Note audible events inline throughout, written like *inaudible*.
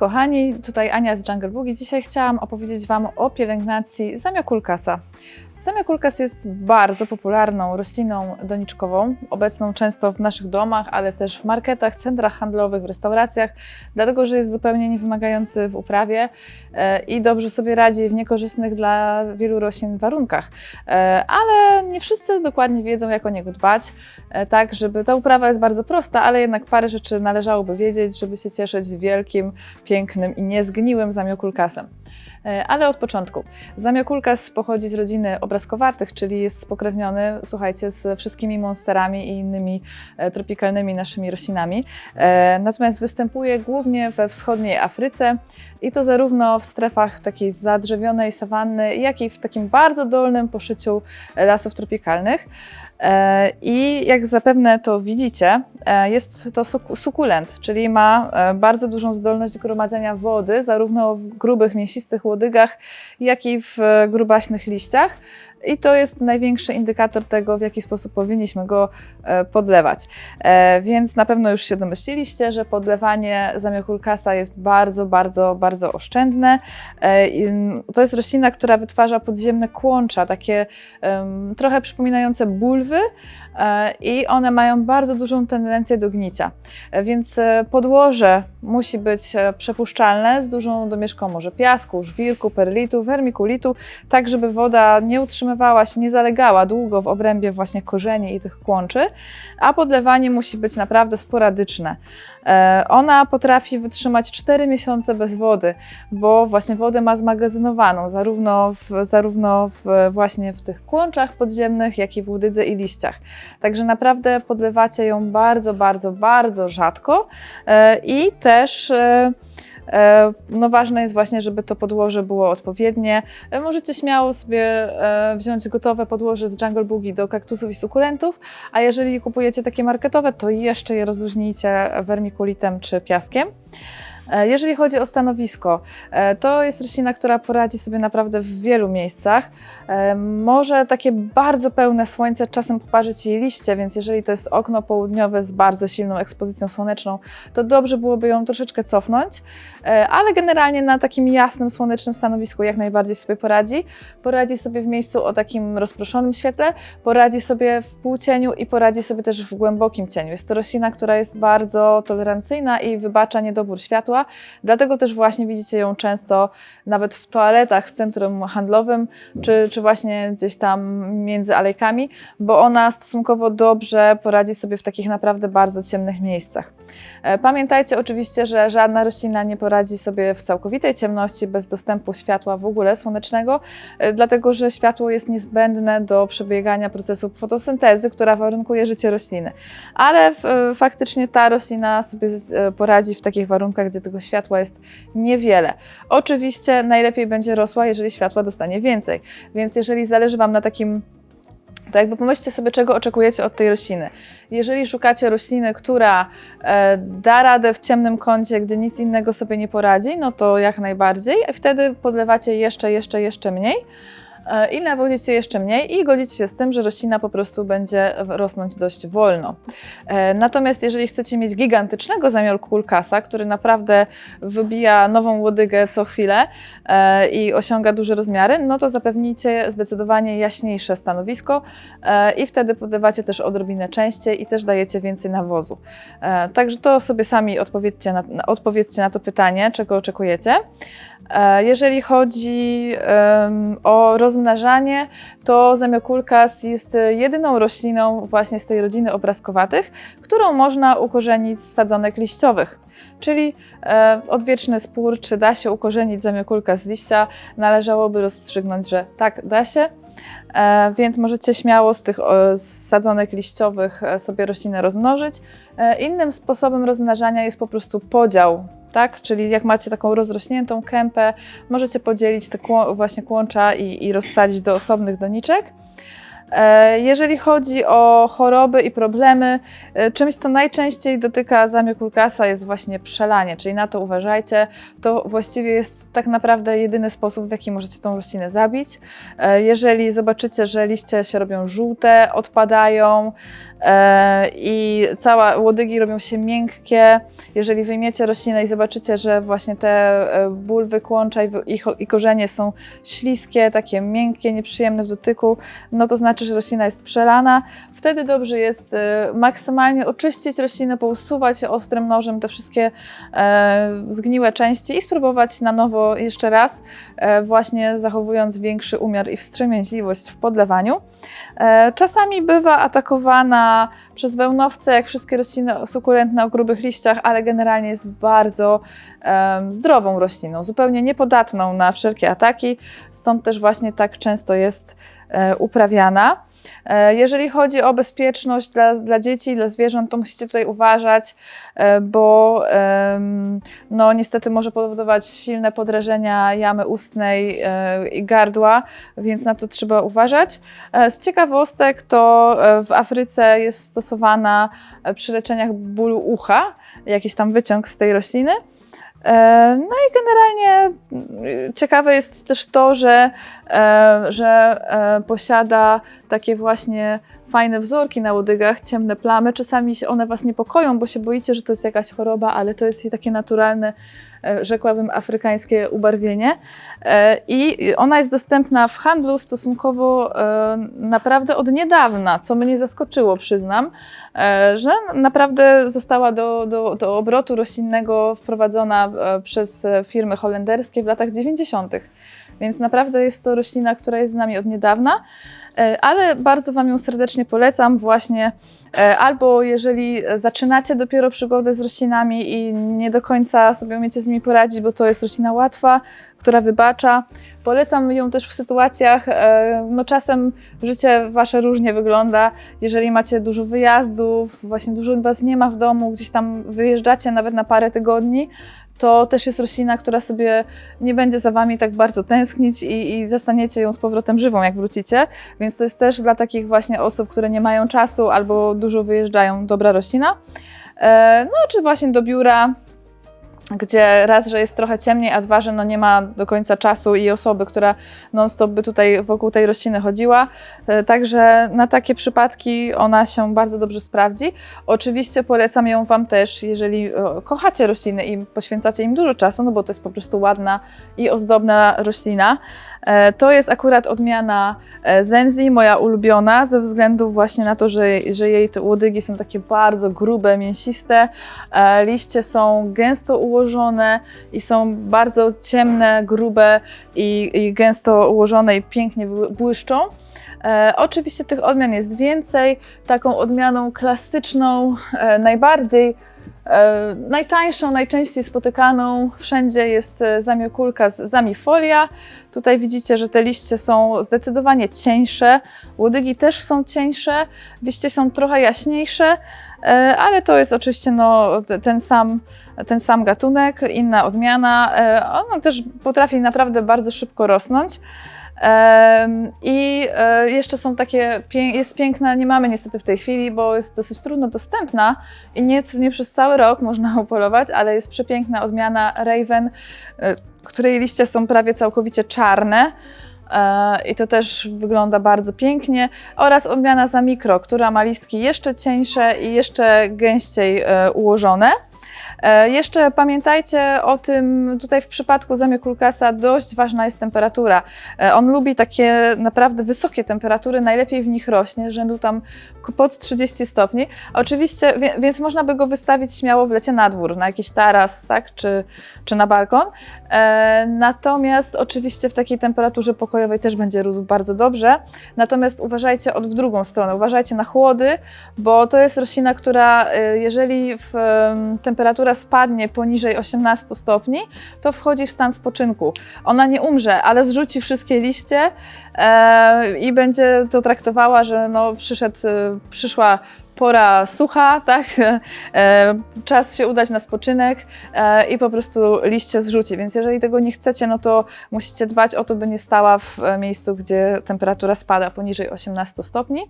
kochani, tutaj Ania z Jungle Boogie. Dzisiaj chciałam opowiedzieć Wam o pielęgnacji zamiokulkasa. Zamiokulkas jest bardzo popularną rośliną doniczkową, obecną często w naszych domach, ale też w marketach, centrach handlowych, w restauracjach, dlatego że jest zupełnie niewymagający w uprawie e, i dobrze sobie radzi w niekorzystnych dla wielu roślin warunkach. E, Ale nie wszyscy dokładnie wiedzą, jak o niego dbać, e, tak żeby ta uprawa jest bardzo prosta, ale jednak parę rzeczy należałoby wiedzieć, żeby się cieszyć wielkim, pięknym i niezgniłym zamiokulkasem. E, Ale od początku. Zamiokulkas pochodzi z rodziny obrazkowatych, czyli jest spokrewniony, słuchajcie, z wszystkimi monsterami i innymi e, tropikalnymi naszymi roślinami. E, Natomiast występuje głównie we wschodniej Afryce i to zarówno w strefach takiej zadrzewionej sawanny, jak i w takim bardzo dolnym poszyciu lasów tropikalnych. I jak zapewne to widzicie, jest to suk- sukulent, czyli ma bardzo dużą zdolność gromadzenia wody, zarówno w grubych, mięsistych łodygach, jak i w grubaśnych liściach. I to jest największy indykator tego, w jaki sposób powinniśmy go e, podlewać. E, Więc na pewno już się domyśliliście, że podlewanie zamiokulkasa jest bardzo, bardzo, bardzo oszczędne. E, mm, To jest roślina, która wytwarza podziemne kłącza, takie trochę przypominające bulwy i one mają bardzo dużą tendencję do gnicia. Więc podłoże musi być przepuszczalne z dużą domieszką może piasku, żwirku, perlitu, wermikulitu, tak żeby woda nie utrzymywała się, nie zalegała długo w obrębie właśnie korzeni i tych kłączy, a podlewanie musi być naprawdę sporadyczne. E, Ona potrafi wytrzymać 4 miesiące bez wody, bo właśnie wodę ma zmagazynowaną zarówno, w, zarówno w, właśnie w tych kłączach podziemnych, jak i w łodydze i liściach. Także naprawdę podlewacie ją bardzo, bardzo, bardzo rzadko e, i też e, no ważne jest właśnie, żeby to podłoże było odpowiednie. E, Możecie śmiało sobie e, wziąć gotowe podłoże z Jungle Boogie do kaktusów i sukulentów, a jeżeli kupujecie takie marketowe, to jeszcze je rozluźnijcie wermikulitem czy piaskiem. E, Jeżeli chodzi o stanowisko, e, to jest roślina, która poradzi sobie naprawdę w wielu miejscach. E, Może takie bardzo pełne słońce czasem poparzyć jej liście, więc jeżeli to jest okno południowe z bardzo silną ekspozycją słoneczną, to dobrze byłoby ją troszeczkę cofnąć, ale generalnie na takim jasnym, słonecznym stanowisku jak najbardziej sobie poradzi. Poradzi sobie w miejscu o takim rozproszonym świetle, poradzi sobie w półcieniu i poradzi sobie też w głębokim cieniu. Jest to roślina, która jest bardzo tolerancyjna i wybacza niedobór światła, dlatego też właśnie widzicie ją często nawet w toaletach w centrum handlowym, czy, czy właśnie gdzieś tam między alejkami, bo ona stosunkowo dobrze poradzi sobie w takich naprawdę bardzo ciemnych miejscach. E, Pamiętajcie oczywiście, że żadna roślina nie poradzi sobie w całkowitej ciemności bez dostępu światła w ogóle słonecznego, e, dlatego że światło jest niezbędne do przebiegania procesu fotosyntezy, która warunkuje życie rośliny. Ale e, faktycznie ta roślina sobie poradzi w takich warunkach, gdzie światła jest niewiele. Oczywiście najlepiej będzie rosła, jeżeli światła dostanie więcej. Więc jeżeli zależy Wam na takim to jakby pomyślcie sobie, czego oczekujecie od tej rośliny. Jeżeli szukacie rośliny, która e, da radę w ciemnym kącie, gdzie nic innego sobie nie poradzi, no to jak najbardziej. Wtedy podlewacie jeszcze, jeszcze, jeszcze mniej i nawodzicie jeszcze mniej i godzicie się z tym, że roślina po prostu będzie rosnąć dość wolno. E, Natomiast jeżeli chcecie mieć gigantycznego zamiar kulkasa, który naprawdę wybija nową łodygę co chwilę e, i osiąga duże rozmiary, no to zapewnijcie zdecydowanie jaśniejsze stanowisko e, i wtedy podlewacie też odrobinę częściej i też dajecie więcej nawozu. E, Także to sobie sami odpowiedzcie na, odpowiedzcie na to pytanie, czego oczekujecie. E, Jeżeli chodzi o rozmnażanie, to zamiokulkas jest jedyną rośliną właśnie z tej rodziny obrazkowatych, którą można ukorzenić z sadzonek liściowych. Czyli e, odwieczny spór, czy da się ukorzenić zamiokulka z liścia, należałoby rozstrzygnąć, że tak, da się. E, więc możecie śmiało z tych sadzonek liściowych e, sobie roślinę rozmnożyć. E, innym sposobem rozmnażania jest po prostu podział. Tak? Czyli jak macie taką rozrośniętą kępę, możecie podzielić te właśnie kłącza i, i rozsadzić do osobnych doniczek. E, Jeżeli chodzi o choroby i problemy, e, czymś, co najczęściej dotyka zamiokulkasa jest właśnie przelanie, czyli na to uważajcie. To właściwie jest tak naprawdę jedyny sposób, w jaki możecie tą roślinę zabić. E, Jeżeli zobaczycie, że liście się robią żółte, odpadają i całe łodygi robią się miękkie, jeżeli wyjmiecie roślinę i zobaczycie, że właśnie te e, bulwy kłącza i, korzenie są śliskie, takie miękkie, nieprzyjemne w dotyku, no to znaczy, że roślina jest przelana. Wtedy dobrze jest e, maksymalnie oczyścić roślinę, pousuwać ostrym nożem te wszystkie e, zgniłe części i spróbować na nowo jeszcze raz, e, właśnie zachowując większy umiar i wstrzemięźliwość w podlewaniu. E, Czasami bywa atakowana przez wełnowce, jak wszystkie rośliny sukulentne o grubych liściach, ale generalnie jest bardzo em, zdrową rośliną, zupełnie niepodatną na wszelkie ataki, stąd też właśnie tak często jest e, uprawiana. E, Jeżeli chodzi o bezpieczność dla, dla dzieci, dla zwierząt, to musicie tutaj uważać, e, bo no, niestety może powodować silne podrażenia jamy ustnej e, i gardła, więc na to trzeba uważać. Z ciekawostek to w Afryce jest stosowana przy leczeniach bólu ucha, jakiś tam wyciąg z tej rośliny. E, No i generalnie mm, ciekawe jest też to, że, e, że e, posiada takie właśnie fajne wzorki na łodygach, ciemne plamy. Czasami one Was niepokoją, bo się boicie, że to jest jakaś choroba, ale to jest jej takie naturalne, rzekłabym, afrykańskie ubarwienie. E, I ona jest dostępna w handlu stosunkowo e, naprawdę od niedawna, co mnie zaskoczyło, przyznam, e, że naprawdę została do, do, do obrotu roślinnego wprowadzona e, przez e, firmy holenderskie w latach 90. Więc naprawdę jest to roślina, która jest z nami od niedawna. E, Ale bardzo Wam ją serdecznie polecam, właśnie e, albo jeżeli zaczynacie dopiero przygodę z roślinami i nie do końca sobie umiecie z nimi poradzić, bo to jest roślina łatwa, która wybacza. Polecam ją też w sytuacjach, e, no czasem życie Wasze różnie wygląda, jeżeli macie dużo wyjazdów, właśnie dużo Was nie ma w domu, gdzieś tam wyjeżdżacie nawet na parę tygodni, to też jest roślina, która sobie nie będzie za Wami tak bardzo tęsknić i, i zastaniecie ją z powrotem żywą, jak wrócicie. Więc to jest też dla takich właśnie osób, które nie mają czasu albo dużo wyjeżdżają, dobra roślina. E, No, czy właśnie do biura, gdzie raz, że jest trochę ciemniej, a dwa, że no nie ma do końca czasu i osoby, która non-stop by tutaj wokół tej rośliny chodziła. E, Także na takie przypadki ona się bardzo dobrze sprawdzi. Oczywiście polecam ją Wam też, jeżeli e, kochacie rośliny i poświęcacie im dużo czasu, no bo to jest po prostu ładna i ozdobna roślina. E, To jest akurat odmiana e, Zenzi, moja ulubiona, ze względu właśnie na to, że, że jej te łodygi są takie bardzo grube, mięsiste, e, liście są gęsto ułożone i są bardzo ciemne, grube i, i gęsto ułożone i pięknie bły- błyszczą. E, oczywiście tych odmian jest więcej. Taką odmianą klasyczną, e, najbardziej e, najtańszą, najczęściej spotykaną wszędzie jest e, zamiokulka z zamifolia. Tutaj widzicie, że te liście są zdecydowanie cieńsze, łodygi też są cieńsze, liście są trochę jaśniejsze, e, ale to jest oczywiście no, ten sam ten sam gatunek, inna odmiana. E, Ona też potrafi naprawdę bardzo szybko rosnąć. I e, jeszcze są takie, jest piękna, nie mamy niestety w tej chwili, bo jest dosyć trudno dostępna i nie, nie przez cały rok można upolować, ale jest przepiękna odmiana Raven, e, której liście są prawie całkowicie czarne. E, I to też wygląda bardzo pięknie. Oraz odmiana za mikro, która ma listki jeszcze cieńsze i jeszcze gęściej ułożone. E, Jeszcze pamiętajcie o tym, tutaj w przypadku zamiokulkasa dość ważna jest temperatura. E, On lubi takie naprawdę wysokie temperatury, najlepiej w nich rośnie, rzędu tam pod 30 stopni. Oczywiście, więc można by go wystawić śmiało w lecie na dwór, na jakiś taras, tak, czy, czy na balkon. E, Natomiast oczywiście w takiej temperaturze pokojowej też będzie rósł bardzo dobrze. Natomiast uważajcie od w drugą stronę, uważajcie na chłody, bo to jest roślina, która jeżeli w, em, temperatura spadnie poniżej 18 stopni, to wchodzi w stan spoczynku. Ona nie umrze, ale zrzuci wszystkie liście e, i będzie to traktowała, że no, przyszedł, e, przyszła pora sucha, *laughs* tak? E, czas się udać na spoczynek e, i po prostu liście zrzuci. Więc jeżeli tego nie chcecie, no to musicie dbać o to, by nie stała w e, miejscu, gdzie temperatura spada poniżej 18 stopni.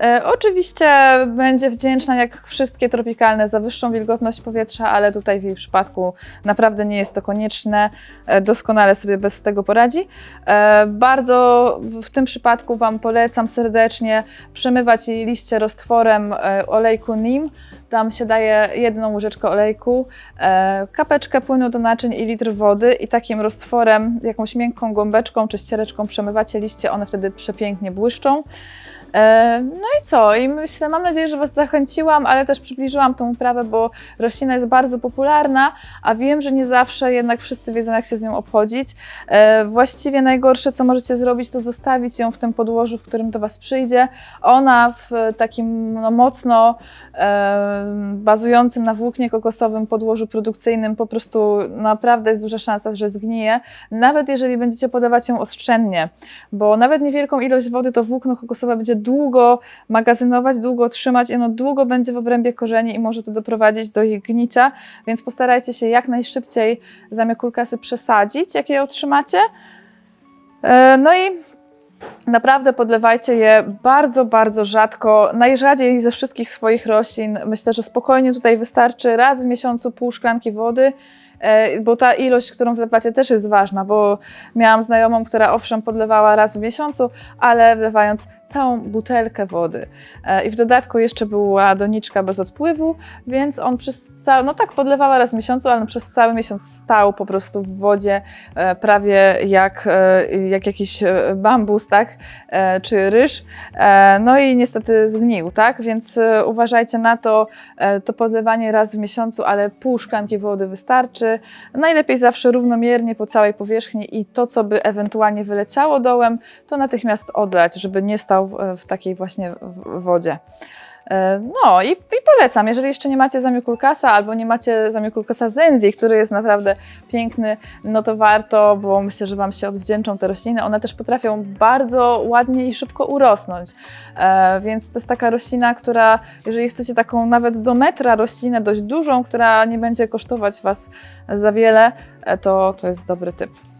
E, Oczywiście będzie wdzięczna, jak wszystkie tropikalne, za wyższą wilgotność powietrza, ale tutaj w jej przypadku naprawdę nie jest to konieczne. E, Doskonale sobie bez tego poradzi. E, Bardzo w- tym przypadku Wam polecam serdecznie przemywać jej liście roztworem olejku NIM. Tam się daje jedną łyżeczkę olejku, kapeczkę płynu do naczyń i litr wody i takim roztworem, jakąś miękką gąbeczką czy ściereczką przemywacie liście, one wtedy przepięknie błyszczą. E, No i co? I myślę, mam nadzieję, że Was zachęciłam, ale też przybliżyłam tą uprawę, bo roślina jest bardzo popularna, a wiem, że nie zawsze jednak wszyscy wiedzą, jak się z nią obchodzić. E, Właściwie najgorsze, co możecie zrobić, to zostawić ją w tym podłożu, w którym do Was przyjdzie. Ona w takim no, mocno e, bazującym na włóknie kokosowym podłożu produkcyjnym po prostu naprawdę jest duża szansa, że zgnije, nawet jeżeli będziecie podawać ją ostrzennie, bo nawet niewielką ilość wody to włókno kokosowe będzie długo magazynować, długo trzymać ono długo będzie w obrębie korzeni i może to doprowadzić do ich gnicia, więc postarajcie się jak najszybciej zamiast kulkasy przesadzić, jak je otrzymacie. E, No i Naprawdę podlewajcie je bardzo, bardzo rzadko, najrzadziej ze wszystkich swoich roślin. Myślę, że spokojnie tutaj wystarczy raz w miesiącu pół szklanki wody, bo ta ilość, którą wlewacie też jest ważna, bo miałam znajomą, która owszem podlewała raz w miesiącu, ale wlewając całą butelkę wody. E, I w dodatku jeszcze była doniczka bez odpływu, więc on przez cały, no tak podlewała raz w miesiącu, ale przez cały miesiąc stał po prostu w wodzie, e, prawie jak, e, jak jakiś e, bambus, tak, E, czy ryż, E, no i niestety zgnił, tak, więc e, uważajcie na to, e, to podlewanie raz w miesiącu, ale pół szklanki wody wystarczy, najlepiej zawsze równomiernie po całej powierzchni i to, co by ewentualnie wyleciało dołem, to natychmiast odlać, żeby nie stał w takiej właśnie wodzie. E, No i, i polecam, jeżeli jeszcze nie macie zamiokulkasa albo nie macie zamiokulkasa zenzi, który jest naprawdę piękny, no to warto, bo myślę, że Wam się odwdzięczą te rośliny. One też potrafią bardzo ładnie i szybko urosnąć, e, więc to jest taka roślina, która, jeżeli chcecie taką nawet do metra roślinę dość dużą, która nie będzie kosztować Was za wiele, e, to, to jest dobry typ.